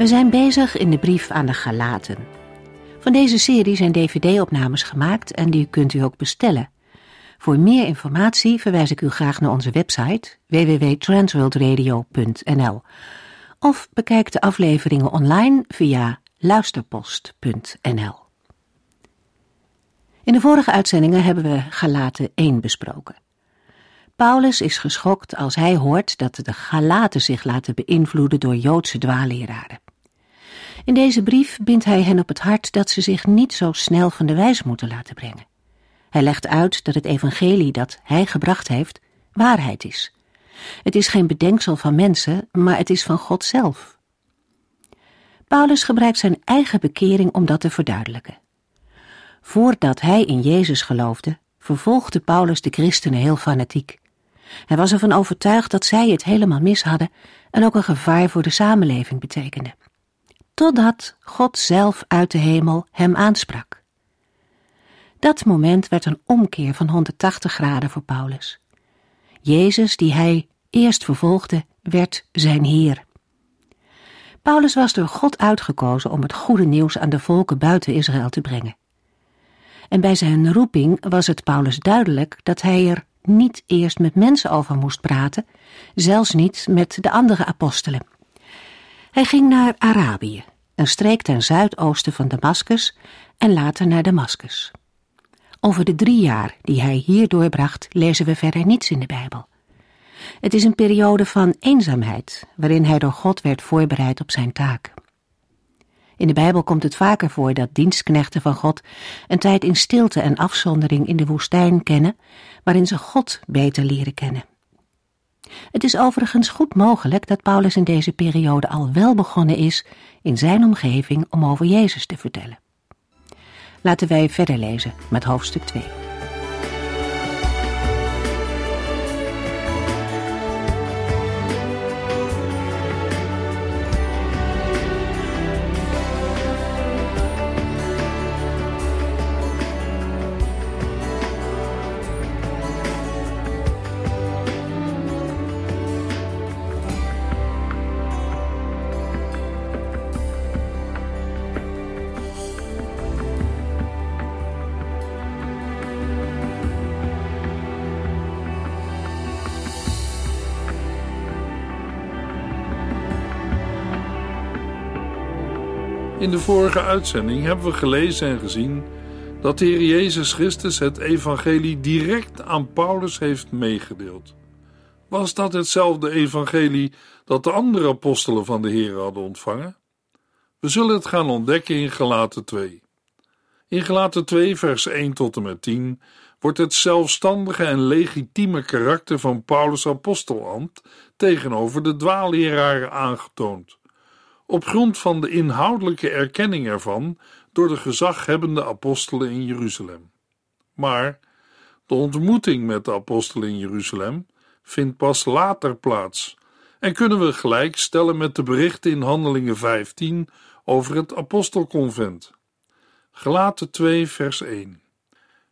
We zijn bezig in de brief aan de Galaten. Van deze serie zijn dvd-opnames gemaakt en die kunt u ook bestellen. Voor meer informatie verwijs ik u graag naar onze website www.transworldradio.nl of bekijk de afleveringen online via luisterpost.nl. In de vorige uitzendingen hebben we Galaten 1 besproken. Paulus is geschokt als hij hoort dat de Galaten zich laten beïnvloeden door Joodse dwaalleraren. In deze brief bindt hij hen op het hart dat ze zich niet zo snel van de wijs moeten laten brengen. Hij legt uit dat het evangelie dat hij gebracht heeft waarheid is. Het is geen bedenksel van mensen, maar het is van God zelf. Paulus gebruikt zijn eigen bekering om dat te verduidelijken. Voordat hij in Jezus geloofde, vervolgde Paulus de christenen heel fanatiek. Hij was ervan overtuigd dat zij het helemaal mis hadden en ook een gevaar voor de samenleving betekende totdat God zelf uit de hemel hem aansprak. Dat moment werd een omkeer van 180 graden voor Paulus. Jezus, die hij eerst vervolgde, werd zijn Heer. Paulus was door God uitgekozen om het goede nieuws aan de volken buiten Israël te brengen. En bij zijn roeping was het Paulus duidelijk dat hij er niet eerst met mensen over moest praten, zelfs niet met de andere apostelen. Hij ging naar Arabië, een streek ten zuidoosten van Damascus en later naar Damascus. Over de drie jaar die hij hier doorbracht lezen we verder niets in de Bijbel. Het is een periode van eenzaamheid waarin hij door God werd voorbereid op zijn taak. In de Bijbel komt het vaker voor dat dienstknechten van God een tijd in stilte en afzondering in de woestijn kennen, waarin ze God beter leren kennen. Het is overigens goed mogelijk dat Paulus in deze periode al wel begonnen is in zijn omgeving om over Jezus te vertellen. Laten wij verder lezen met hoofdstuk 2. Vorige uitzending hebben we gelezen en gezien dat de Heer Jezus Christus het evangelie direct aan Paulus heeft meegedeeld. Was dat hetzelfde evangelie dat de andere apostelen van de Heer hadden ontvangen? We zullen het gaan ontdekken in Galaten 2. In Galaten 2 vers 1 tot en met 10 wordt het zelfstandige en legitieme karakter van Paulus' apostelambt tegenover de dwaalleraren aangetoond op grond van de inhoudelijke erkenning ervan door de gezaghebbende apostelen in Jeruzalem. Maar de ontmoeting met de apostelen in Jeruzalem vindt pas later plaats en kunnen we gelijk stellen met de berichten in Handelingen 15 over het apostelconvent. Gelaten 2 vers 1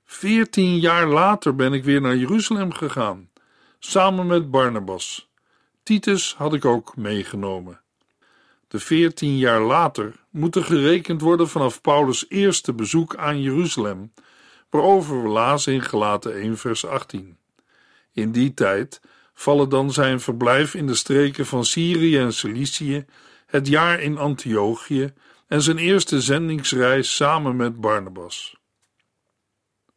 Veertien jaar later ben ik weer naar Jeruzalem gegaan, samen met Barnabas. Titus had ik ook meegenomen. De veertien jaar later moet er gerekend worden vanaf Paulus' eerste bezoek aan Jeruzalem, waarover we lazen in Gelaten 1 vers 18. In die tijd vallen dan zijn verblijf in de streken van Syrië en Cilicië, het jaar in Antiochië en zijn eerste zendingsreis samen met Barnabas.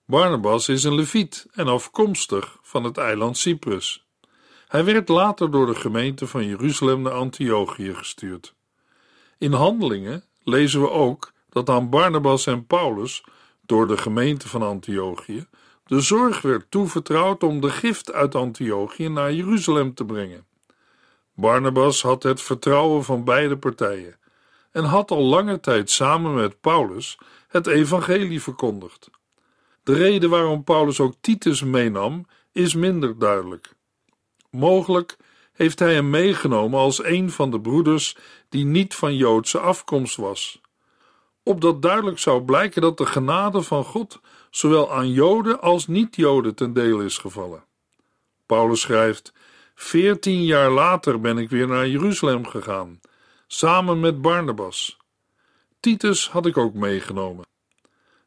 Barnabas is een leviet en afkomstig van het eiland Cyprus. Hij werd later door de gemeente van Jeruzalem naar Antiochië gestuurd. In Handelingen lezen we ook dat aan Barnabas en Paulus door de gemeente van Antiochië de zorg werd toevertrouwd om de gift uit Antiochië naar Jeruzalem te brengen. Barnabas had het vertrouwen van beide partijen en had al lange tijd samen met Paulus het evangelie verkondigd. De reden waarom Paulus ook Titus meenam is minder duidelijk. Mogelijk heeft hij hem meegenomen als een van de broeders die niet van Joodse afkomst was. Opdat duidelijk zou blijken dat de genade van God zowel aan Joden als niet-Joden ten deel is gevallen. Paulus schrijft: Veertien jaar later ben ik weer naar Jeruzalem gegaan, samen met Barnabas. Titus had ik ook meegenomen.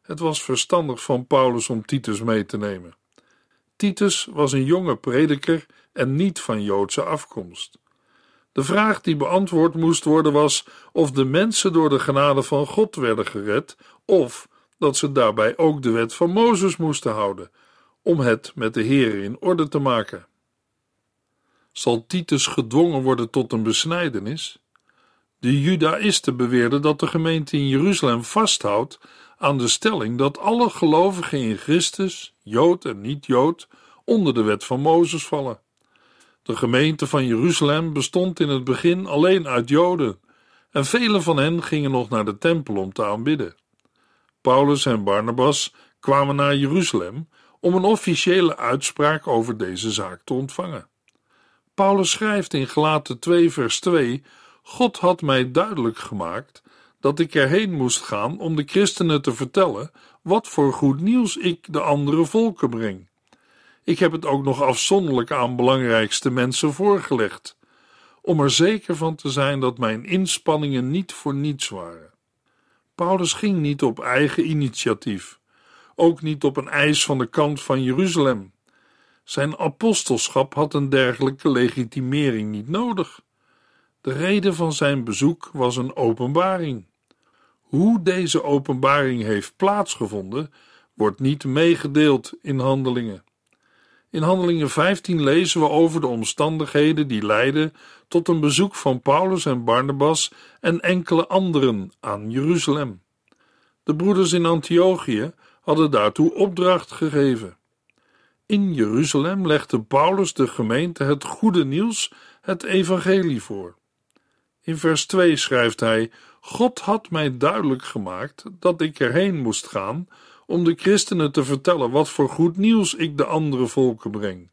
Het was verstandig van Paulus om Titus mee te nemen. Titus was een jonge prediker en niet van Joodse afkomst. De vraag die beantwoord moest worden was of de mensen door de genade van God werden gered, of dat ze daarbij ook de wet van Mozes moesten houden, om het met de Heer in orde te maken. Zal Titus gedwongen worden tot een besnijdenis? De Judaïsten beweerden dat de gemeente in Jeruzalem vasthoudt aan de stelling dat alle gelovigen in Christus, Jood en niet-Jood, onder de wet van Mozes vallen. De gemeente van Jeruzalem bestond in het begin alleen uit Joden, en velen van hen gingen nog naar de tempel om te aanbidden. Paulus en Barnabas kwamen naar Jeruzalem om een officiële uitspraak over deze zaak te ontvangen. Paulus schrijft in Galaten 2 vers 2: God had mij duidelijk gemaakt dat ik erheen moest gaan om de christenen te vertellen wat voor goed nieuws ik de andere volken breng. Ik heb het ook nog afzonderlijk aan belangrijkste mensen voorgelegd, om er zeker van te zijn dat mijn inspanningen niet voor niets waren. Paulus ging niet op eigen initiatief, ook niet op een eis van de kant van Jeruzalem. Zijn apostelschap had een dergelijke legitimering niet nodig. De reden van zijn bezoek was een openbaring. Hoe deze openbaring heeft plaatsgevonden, wordt niet meegedeeld in handelingen. In Handelingen 15 lezen we over de omstandigheden die leidden tot een bezoek van Paulus en Barnabas en enkele anderen aan Jeruzalem. De broeders in Antiochië hadden daartoe opdracht gegeven. In Jeruzalem legde Paulus de gemeente het goede nieuws, het evangelie voor. In vers 2 schrijft hij: God had mij duidelijk gemaakt dat ik erheen moest gaan om de christenen te vertellen wat voor goed nieuws ik de andere volken breng.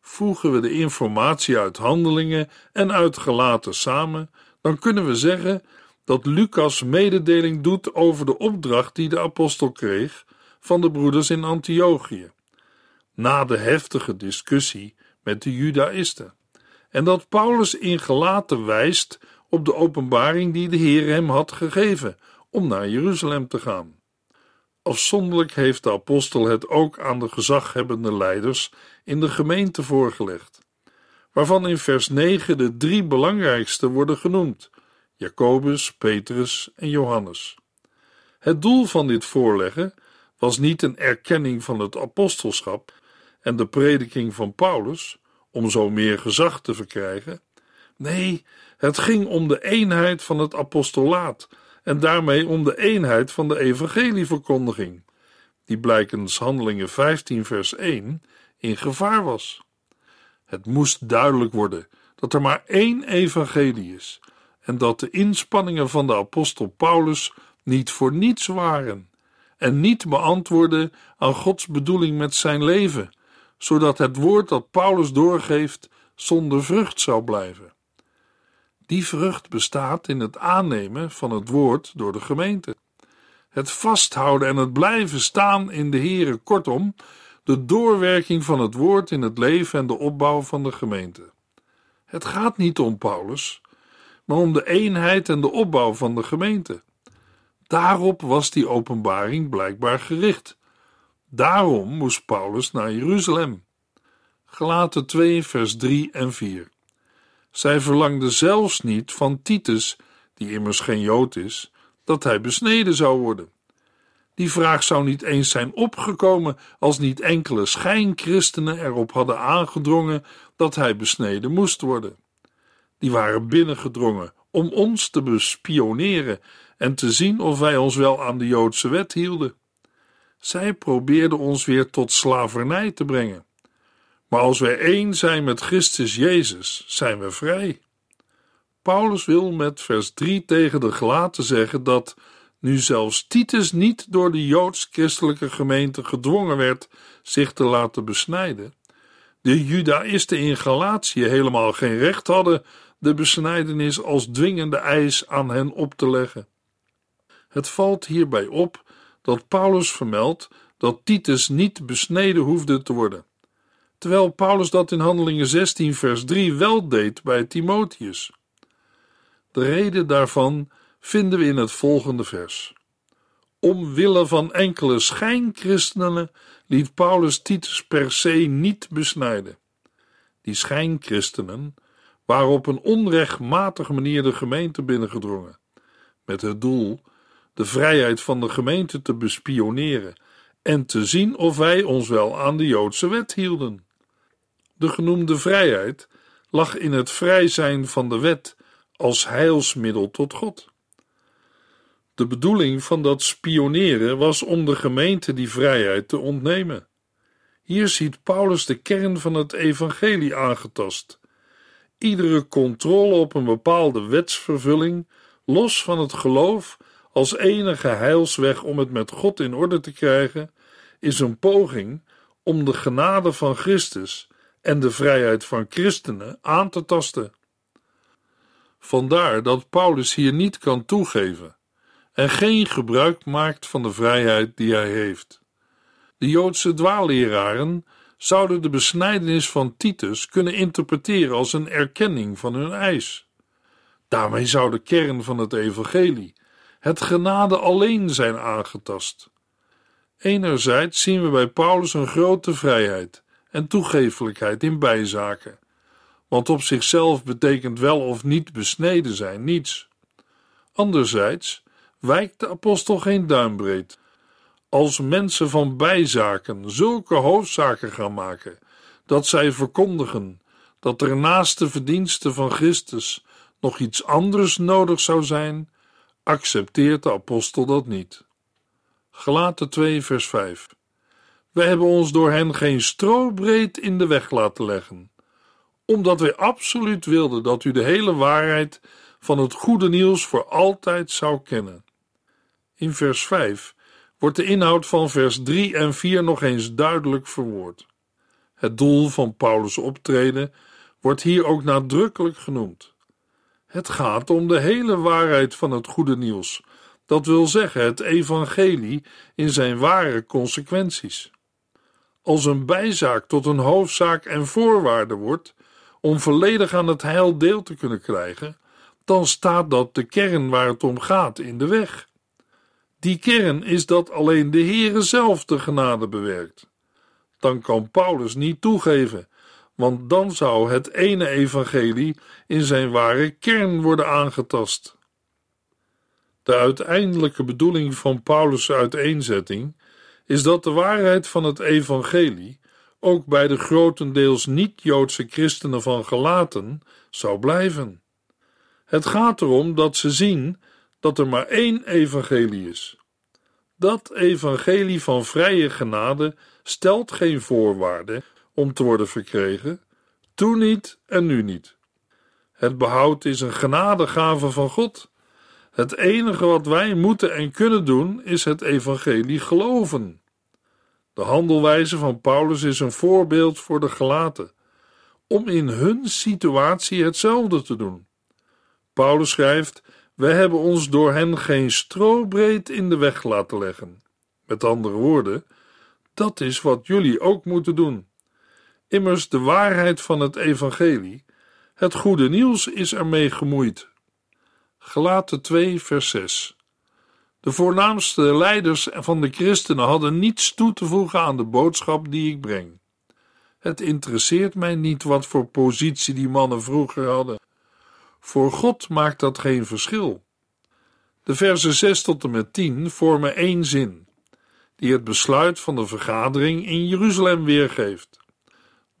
Voegen we de informatie uit handelingen en uit gelaten samen, dan kunnen we zeggen dat Lucas mededeling doet over de opdracht die de apostel kreeg van de broeders in Antiochië, na de heftige discussie met de Judaïsten, en dat Paulus in gelaten wijst op de openbaring die de Heer hem had gegeven om naar Jeruzalem te gaan. Afzonderlijk heeft de apostel het ook aan de gezaghebbende leiders in de gemeente voorgelegd, waarvan in vers 9 de drie belangrijkste worden genoemd: Jacobus, Petrus en Johannes. Het doel van dit voorleggen was niet een erkenning van het apostelschap en de prediking van Paulus, om zo meer gezag te verkrijgen. Nee, het ging om de eenheid van het apostolaat en daarmee om de eenheid van de evangelieverkondiging, die blijkens Handelingen 15 vers 1 in gevaar was. Het moest duidelijk worden dat er maar één evangelie is en dat de inspanningen van de apostel Paulus niet voor niets waren en niet beantwoorden aan Gods bedoeling met zijn leven, zodat het woord dat Paulus doorgeeft zonder vrucht zou blijven. Die vrucht bestaat in het aannemen van het woord door de gemeente. Het vasthouden en het blijven staan in de Here, kortom, de doorwerking van het woord in het leven en de opbouw van de gemeente. Het gaat niet om Paulus, maar om de eenheid en de opbouw van de gemeente. Daarop was die openbaring blijkbaar gericht. Daarom moest Paulus naar Jeruzalem. Gelaten 2, vers 3 en 4. Zij verlangde zelfs niet van Titus, die immers geen Jood is, dat hij besneden zou worden. Die vraag zou niet eens zijn opgekomen als niet enkele schijnchristenen erop hadden aangedrongen dat hij besneden moest worden. Die waren binnengedrongen om ons te bespioneren en te zien of wij ons wel aan de Joodse wet hielden. Zij probeerden ons weer tot slavernij te brengen. Maar als wij één zijn met Christus Jezus, zijn we vrij. Paulus wil met vers 3 tegen de gelaten zeggen dat, nu zelfs Titus niet door de joods-christelijke gemeente gedwongen werd zich te laten besnijden, de Judaïsten in Galatië helemaal geen recht hadden de besnijdenis als dwingende eis aan hen op te leggen. Het valt hierbij op dat Paulus vermeldt dat Titus niet besneden hoefde te worden, terwijl Paulus dat in Handelingen 16, vers 3 wel deed bij Timotheus. De reden daarvan vinden we in het volgende vers. Omwille van enkele schijnchristenen liet Paulus Titus per se niet besnijden. Die schijnchristenen waren op een onrechtmatige manier de gemeente binnengedrongen, met het doel de vrijheid van de gemeente te bespioneren en te zien of wij ons wel aan de Joodse wet hielden. De genoemde vrijheid lag in het vrij zijn van de wet als heilsmiddel tot God. De bedoeling van dat spioneren was om de gemeente die vrijheid te ontnemen. Hier ziet Paulus de kern van het evangelie aangetast. Iedere controle op een bepaalde wetsvervulling, los van het geloof als enige heilsweg om het met God in orde te krijgen, is een poging om de genade van Christus en de vrijheid van christenen aan te tasten. Vandaar dat Paulus hier niet kan toegeven en geen gebruik maakt van de vrijheid die hij heeft. De Joodse dwaalleraren zouden de besnijdenis van Titus kunnen interpreteren als een erkenning van hun eis. Daarmee zou de kern van het evangelie, het genade alleen zijn aangetast. Enerzijds zien we bij Paulus een grote vrijheid en toegeeflijkheid in bijzaken, want op zichzelf betekent wel of niet besneden zijn niets. Anderzijds wijkt de apostel geen duimbreed. Als mensen van bijzaken zulke hoofdzaken gaan maken, dat zij verkondigen dat er naast de verdiensten van Christus nog iets anders nodig zou zijn, accepteert de apostel dat niet. Gelaten 2, vers 5. Wij hebben ons door hen geen strobreed in de weg laten leggen, omdat wij absoluut wilden dat u de hele waarheid van het goede nieuws voor altijd zou kennen. In vers 5 wordt de inhoud van vers 3 en 4 nog eens duidelijk verwoord. Het doel van Paulus' optreden wordt hier ook nadrukkelijk genoemd. Het gaat om de hele waarheid van het goede nieuws, dat wil zeggen het evangelie in zijn ware consequenties. Als een bijzaak tot een hoofdzaak en voorwaarde wordt om volledig aan het heil deel te kunnen krijgen, dan staat dat de kern waar het om gaat in de weg. Die kern is dat alleen de Heere zelf de genade bewerkt. Dan kan Paulus niet toegeven, want dan zou het ene evangelie in zijn ware kern worden aangetast. De uiteindelijke bedoeling van Paulus' uiteenzetting is dat de waarheid van het evangelie ook bij de grotendeels niet-Joodse christenen van Galaten zou blijven. Het gaat erom dat ze zien dat er maar één evangelie is. Dat evangelie van vrije genade stelt geen voorwaarden om te worden verkregen, toen niet en nu niet. Het behoud is een genadegave van God. Het enige wat wij moeten en kunnen doen is het evangelie geloven. De handelwijze van Paulus is een voorbeeld voor de gelaten, om in hun situatie hetzelfde te doen. Paulus schrijft wij hebben ons door hen geen strobreed in de weg laten leggen. Met andere woorden, dat is wat jullie ook moeten doen. Immers, de waarheid van het evangelie, het goede nieuws is ermee gemoeid. Gelaten 2, vers 6. De voornaamste leiders van de christenen hadden niets toe te voegen aan de boodschap die ik breng. Het interesseert mij niet wat voor positie die mannen vroeger hadden. Voor God maakt dat geen verschil. De versen 6 tot en met 10 vormen één zin, die het besluit van de vergadering in Jeruzalem weergeeft.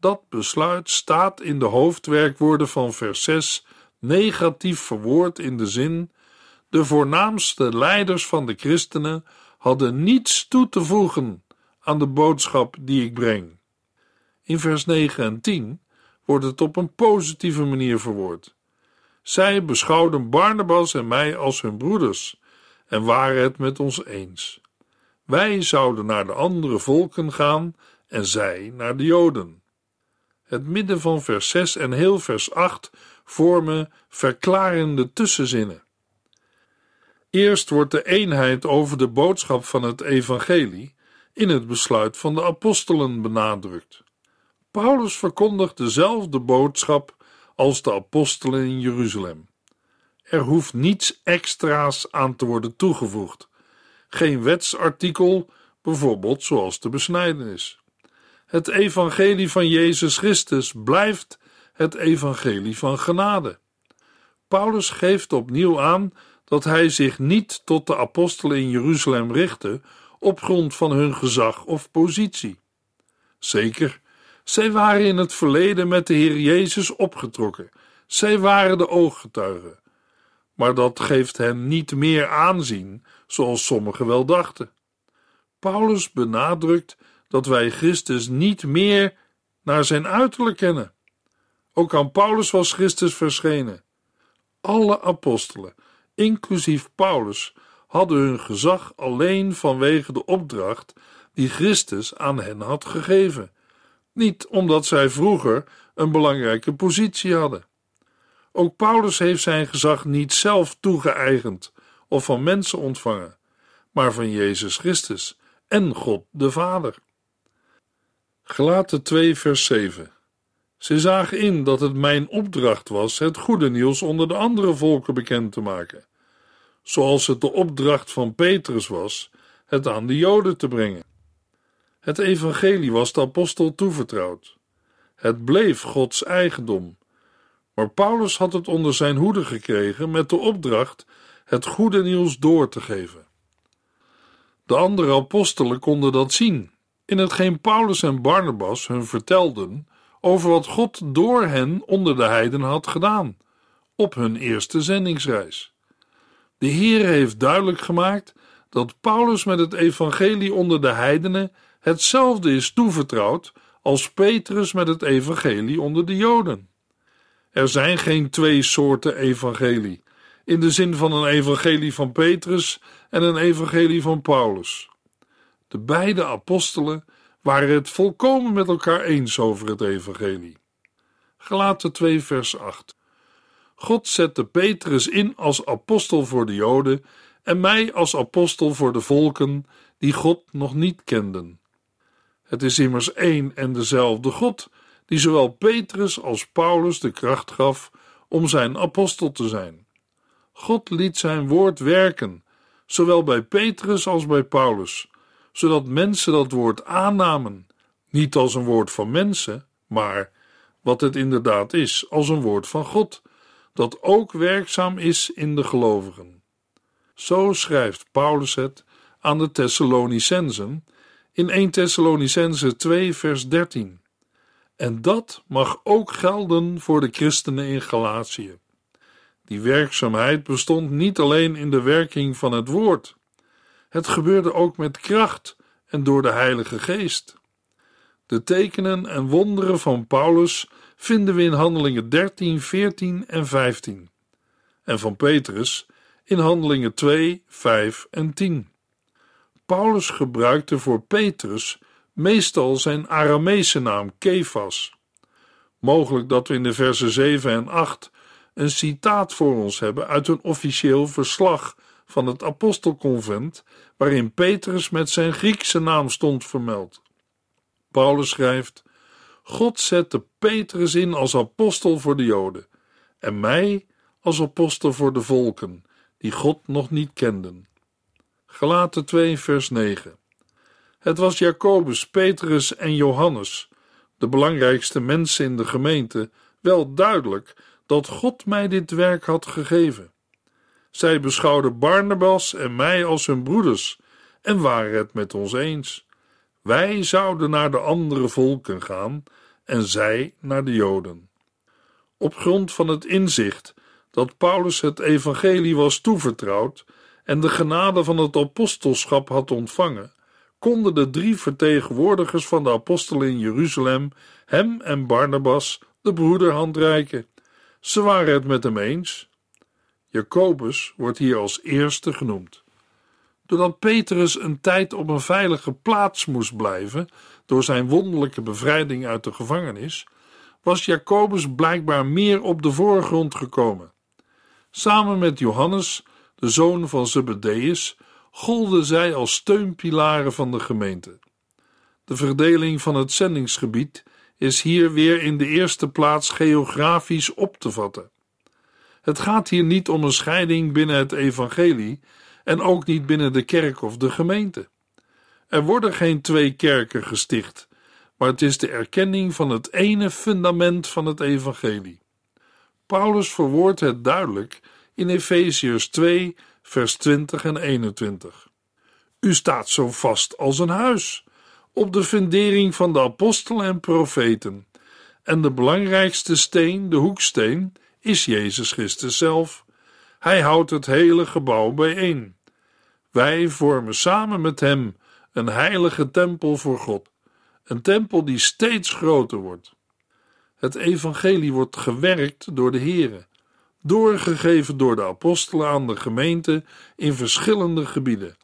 Dat besluit staat in de hoofdwerkwoorden van vers 6 negatief verwoord in de zin: de voornaamste leiders van de christenen hadden niets toe te voegen aan de boodschap die ik breng. In vers 9 en 10 wordt het op een positieve manier verwoord. Zij beschouwden Barnabas en mij als hun broeders en waren het met ons eens. Wij zouden naar de andere volken gaan en zij naar de Joden. Het midden van vers 6 en heel vers 8 vormen verklarende tussenzinnen. Eerst wordt de eenheid over de boodschap van het evangelie in het besluit van de apostelen benadrukt. Paulus verkondigt dezelfde boodschap als de apostelen in Jeruzalem. Er hoeft niets extra's aan te worden toegevoegd. Geen wetsartikel, bijvoorbeeld zoals de besnijdenis. Het evangelie van Jezus Christus blijft het evangelie van genade. Paulus geeft opnieuw aan dat hij zich niet tot de apostelen in Jeruzalem richtte op grond van hun gezag of positie. Zeker, zij waren in het verleden met de Heer Jezus opgetrokken. Zij waren de ooggetuigen. Maar dat geeft hen niet meer aanzien, zoals sommigen wel dachten. Paulus benadrukt dat wij Christus niet meer naar zijn uiterlijk kennen. Ook aan Paulus was Christus verschenen. Alle apostelen, inclusief Paulus, hadden hun gezag alleen vanwege de opdracht die Christus aan hen had gegeven, niet omdat zij vroeger een belangrijke positie hadden. Ook Paulus heeft zijn gezag niet zelf toegeëigend of van mensen ontvangen, maar van Jezus Christus en God de Vader. Gelaten 2 vers 7 Ze zagen in dat het mijn opdracht was het goede nieuws onder de andere volken bekend te maken zoals het de opdracht van Petrus was het aan de Joden te brengen. Het evangelie was de apostel toevertrouwd. Het bleef Gods eigendom. Maar Paulus had het onder zijn hoede gekregen met de opdracht het goede nieuws door te geven. De andere apostelen konden dat zien, in hetgeen Paulus en Barnabas hun vertelden over wat God door hen onder de heiden had gedaan op hun eerste zendingsreis. De Heer heeft duidelijk gemaakt dat Paulus met het evangelie onder de heidenen hetzelfde is toevertrouwd als Petrus met het evangelie onder de Joden. Er zijn geen twee soorten evangelie, in de zin van een evangelie van Petrus en een evangelie van Paulus. De beide apostelen waren het volkomen met elkaar eens over het evangelie. Gelaten 2 vers 8 God zette Petrus in als apostel voor de Joden en mij als apostel voor de volken die God nog niet kenden. Het is immers één en dezelfde God die zowel Petrus als Paulus de kracht gaf om zijn apostel te zijn. God liet zijn woord werken, zowel bij Petrus als bij Paulus, zodat mensen dat woord aannamen, niet als een woord van mensen, maar, wat het inderdaad is, als een woord van God dat ook werkzaam is in de gelovigen. Zo schrijft Paulus het aan de Thessalonicensen in 1 Thessalonicense 2 vers 13. En dat mag ook gelden voor de christenen in Galatië. Die werkzaamheid bestond niet alleen in de werking van het woord. Het gebeurde ook met kracht en door de Heilige Geest. De tekenen en wonderen van Paulus vinden we in Handelingen 13, 14 en 15. En van Petrus in Handelingen 2, 5 en 10. Paulus gebruikte voor Petrus meestal zijn Arameese naam Kefas. Mogelijk dat we in de versen 7 en 8 een citaat voor ons hebben uit een officieel verslag van het apostelconvent, waarin Petrus met zijn Griekse naam stond vermeld. Paulus schrijft: God zette Petrus in als apostel voor de Joden en mij als apostel voor de volken die God nog niet kenden. Gelaten 2 vers 9 Het was Jacobus, Petrus en Johannes, de belangrijkste mensen in de gemeente, wel duidelijk dat God mij dit werk had gegeven. Zij beschouwden Barnabas en mij als hun broeders en waren het met ons eens. Wij zouden naar de andere volken gaan en zij naar de Joden. Op grond van het inzicht dat Paulus het evangelie was toevertrouwd en de genade van het apostelschap had ontvangen, konden de drie vertegenwoordigers van de apostelen in Jeruzalem hem en Barnabas de broederhand reiken. Ze waren het met hem eens. Jacobus wordt hier als eerste genoemd. Doordat Petrus een tijd op een veilige plaats moest blijven door zijn wonderlijke bevrijding uit de gevangenis, was Jacobus blijkbaar meer op de voorgrond gekomen. Samen met Johannes, de zoon van Zebedeus, golden zij als steunpilaren van de gemeente. De verdeling van het zendingsgebied is hier weer in de eerste plaats geografisch op te vatten. Het gaat hier niet om een scheiding binnen het evangelie en ook niet binnen de kerk of de gemeente. Er worden geen twee kerken gesticht, maar het is de erkenning van het ene fundament van het evangelie. Paulus verwoordt het duidelijk in Efeziërs 2, vers 20 en 21. U staat zo vast als een huis, op de fundering van de apostelen en profeten. En de belangrijkste steen, de hoeksteen, is Jezus Christus zelf. Hij houdt het hele gebouw bijeen. Wij vormen samen met Hem een heilige tempel voor God, een tempel die steeds groter wordt. Het evangelie wordt gewerkt door de Here, doorgegeven door de apostelen aan de gemeente in verschillende gebieden.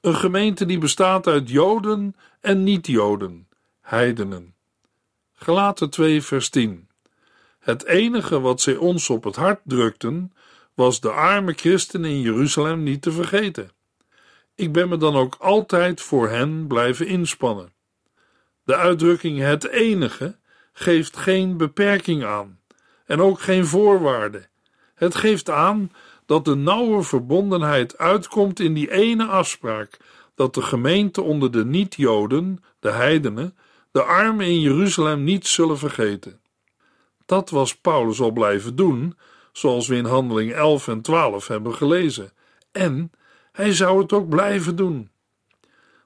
Een gemeente die bestaat uit Joden en niet-Joden, heidenen. Gelaten 2 vers 10 Het enige wat zij ons op het hart drukten, was de arme christenen in Jeruzalem niet te vergeten. Ik ben me dan ook altijd voor hen blijven inspannen. De uitdrukking het enige geeft geen beperking aan en ook geen voorwaarde. Het geeft aan dat de nauwe verbondenheid uitkomt in die ene afspraak dat de gemeente onder de niet-Joden, de heidenen, de armen in Jeruzalem niet zullen vergeten. Dat was Paulus al blijven doen, zoals we in Handeling 11 en 12 hebben gelezen, en hij zou het ook blijven doen.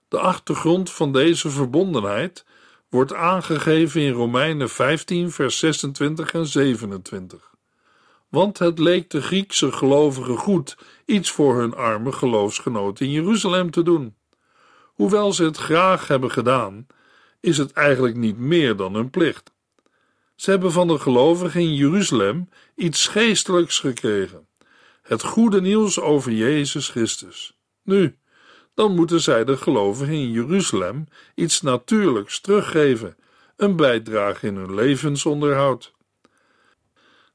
De achtergrond van deze verbondenheid wordt aangegeven in Romeinen 15, vers 26 en 27. Want het leek de Griekse gelovigen goed iets voor hun arme geloofsgenoten in Jeruzalem te doen. Hoewel ze het graag hebben gedaan, is het eigenlijk niet meer dan hun plicht. Ze hebben van de gelovigen in Jeruzalem iets geestelijks gekregen: het goede nieuws over Jezus Christus. Nu, dan moeten zij de gelovigen in Jeruzalem iets natuurlijks teruggeven, een bijdrage in hun levensonderhoud.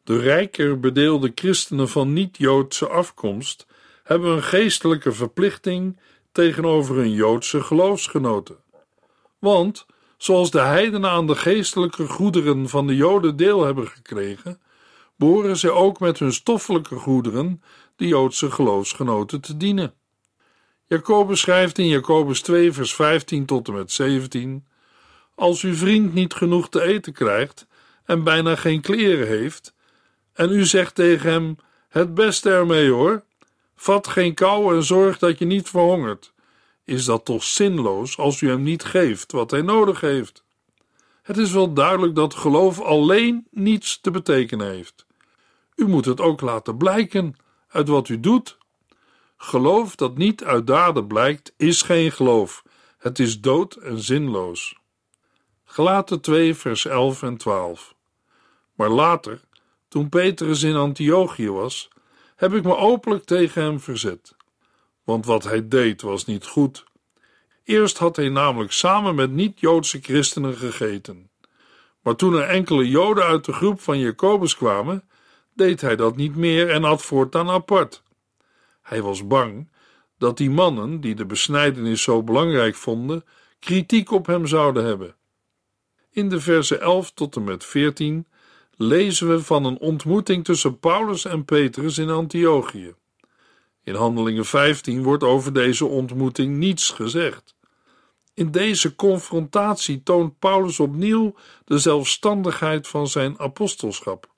De rijker bedeelde christenen van niet-Joodse afkomst hebben een geestelijke verplichting tegenover hun Joodse geloofsgenoten. Want, zoals de heidenen aan de geestelijke goederen van de Joden deel hebben gekregen, behoren zij ook met hun stoffelijke goederen de Joodse geloofsgenoten te dienen. Jacobus schrijft in Jacobus 2, vers 15 tot en met 17: Als uw vriend niet genoeg te eten krijgt en bijna geen kleren heeft, en u zegt tegen hem: Het beste ermee hoor, vat geen kou en zorg dat je niet verhongert, is dat toch zinloos als u hem niet geeft wat hij nodig heeft? Het is wel duidelijk dat geloof alleen niets te betekenen heeft. U moet het ook laten blijken uit wat u doet. Geloof dat niet uit daden blijkt, is geen geloof. Het is dood en zinloos. Gelaten 2, vers 11 en 12. Maar later, toen Petrus in Antiochië was, heb ik me openlijk tegen hem verzet. Want wat hij deed was niet goed. Eerst had hij namelijk samen met niet-Joodse christenen gegeten. Maar toen er enkele Joden uit de groep van Jacobus kwamen, deed hij dat niet meer en at voortaan apart. Hij was bang dat die mannen, die de besnijdenis zo belangrijk vonden, kritiek op hem zouden hebben. In de versen 11 tot en met 14 lezen we van een ontmoeting tussen Paulus en Petrus in Antiochië. In Handelingen 15 wordt over deze ontmoeting niets gezegd. In deze confrontatie toont Paulus opnieuw de zelfstandigheid van zijn apostelschap.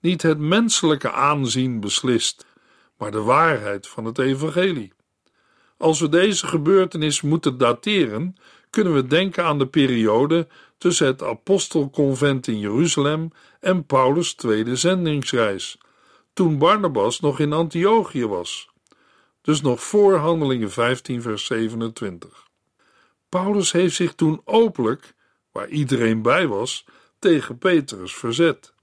Niet het menselijke aanzien beslist, maar de waarheid van het evangelie. Als we deze gebeurtenis moeten dateren, kunnen we denken aan de periode tussen het apostelconvent in Jeruzalem en Paulus' tweede zendingsreis, toen Barnabas nog in Antiochië was. Dus nog voor Handelingen 15, vers 27. Paulus heeft zich toen openlijk, waar iedereen bij was, tegen Petrus verzet.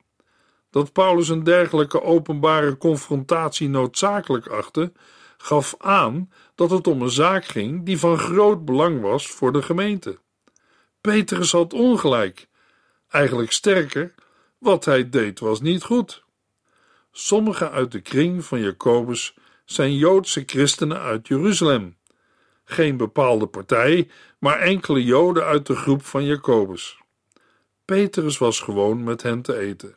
Dat Paulus een dergelijke openbare confrontatie noodzakelijk achtte, gaf aan dat het om een zaak ging die van groot belang was voor de gemeente. Petrus had ongelijk. Eigenlijk sterker, wat hij deed was niet goed. Sommigen uit de kring van Jacobus zijn Joodse christenen uit Jeruzalem. Geen bepaalde partij, maar enkele Joden uit de groep van Jacobus. Petrus was gewoon met hen te eten.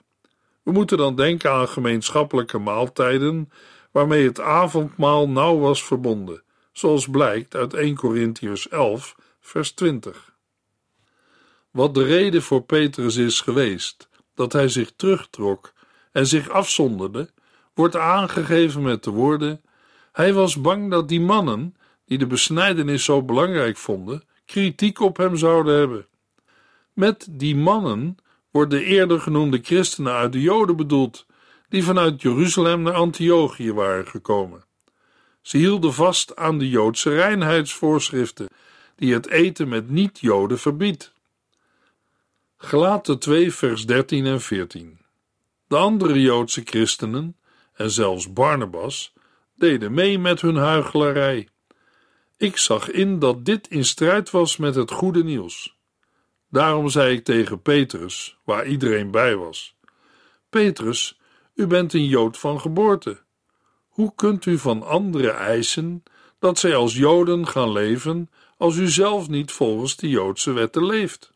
We moeten dan denken aan gemeenschappelijke maaltijden, waarmee het avondmaal nauw was verbonden, zoals blijkt uit 1 Corinthians 11, vers 20. Wat de reden voor Petrus is geweest dat hij zich terugtrok en zich afzonderde, wordt aangegeven met de woorden: Hij was bang dat die mannen, die de besnijdenis zo belangrijk vonden, kritiek op hem zouden hebben. Met die mannen worden de eerder genoemde christenen uit de Joden bedoeld, die vanuit Jeruzalem naar Antiochië waren gekomen. Ze hielden vast aan de Joodse reinheidsvoorschriften, die het eten met niet-Joden verbiedt. Gelaten 2, vers 13 en 14. De andere Joodse christenen, en zelfs Barnabas, deden mee met hun huichelarij. Ik zag in dat dit in strijd was met het goede nieuws. Daarom zei ik tegen Petrus, waar iedereen bij was: Petrus, u bent een Jood van geboorte. Hoe kunt u van anderen eisen dat zij als Joden gaan leven als u zelf niet volgens de Joodse wetten leeft?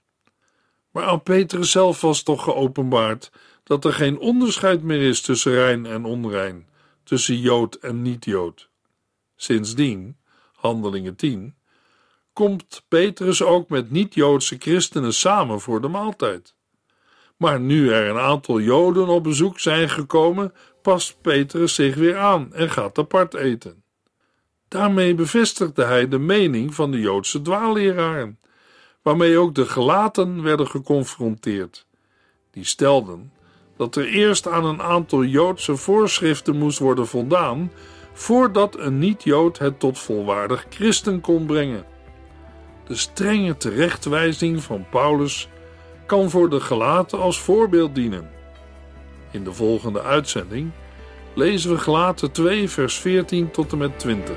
Maar aan Petrus zelf was toch geopenbaard dat er geen onderscheid meer is tussen rein en onrein, tussen Jood en niet-Jood. Sindsdien, Handelingen 10, komt Petrus ook met niet-Joodse christenen samen voor de maaltijd. Maar nu er een aantal Joden op bezoek zijn gekomen, past Petrus zich weer aan en gaat apart eten. Daarmee bevestigde hij de mening van de Joodse dwaalleraren, waarmee ook de gelaten werden geconfronteerd. Die stelden dat er eerst aan een aantal Joodse voorschriften moest worden voldaan voordat een niet-Jood het tot volwaardig christen kon brengen. De strenge terechtwijzing van Paulus kan voor de gelaten als voorbeeld dienen. In de volgende uitzending lezen we gelaten 2 vers 14 tot en met 20.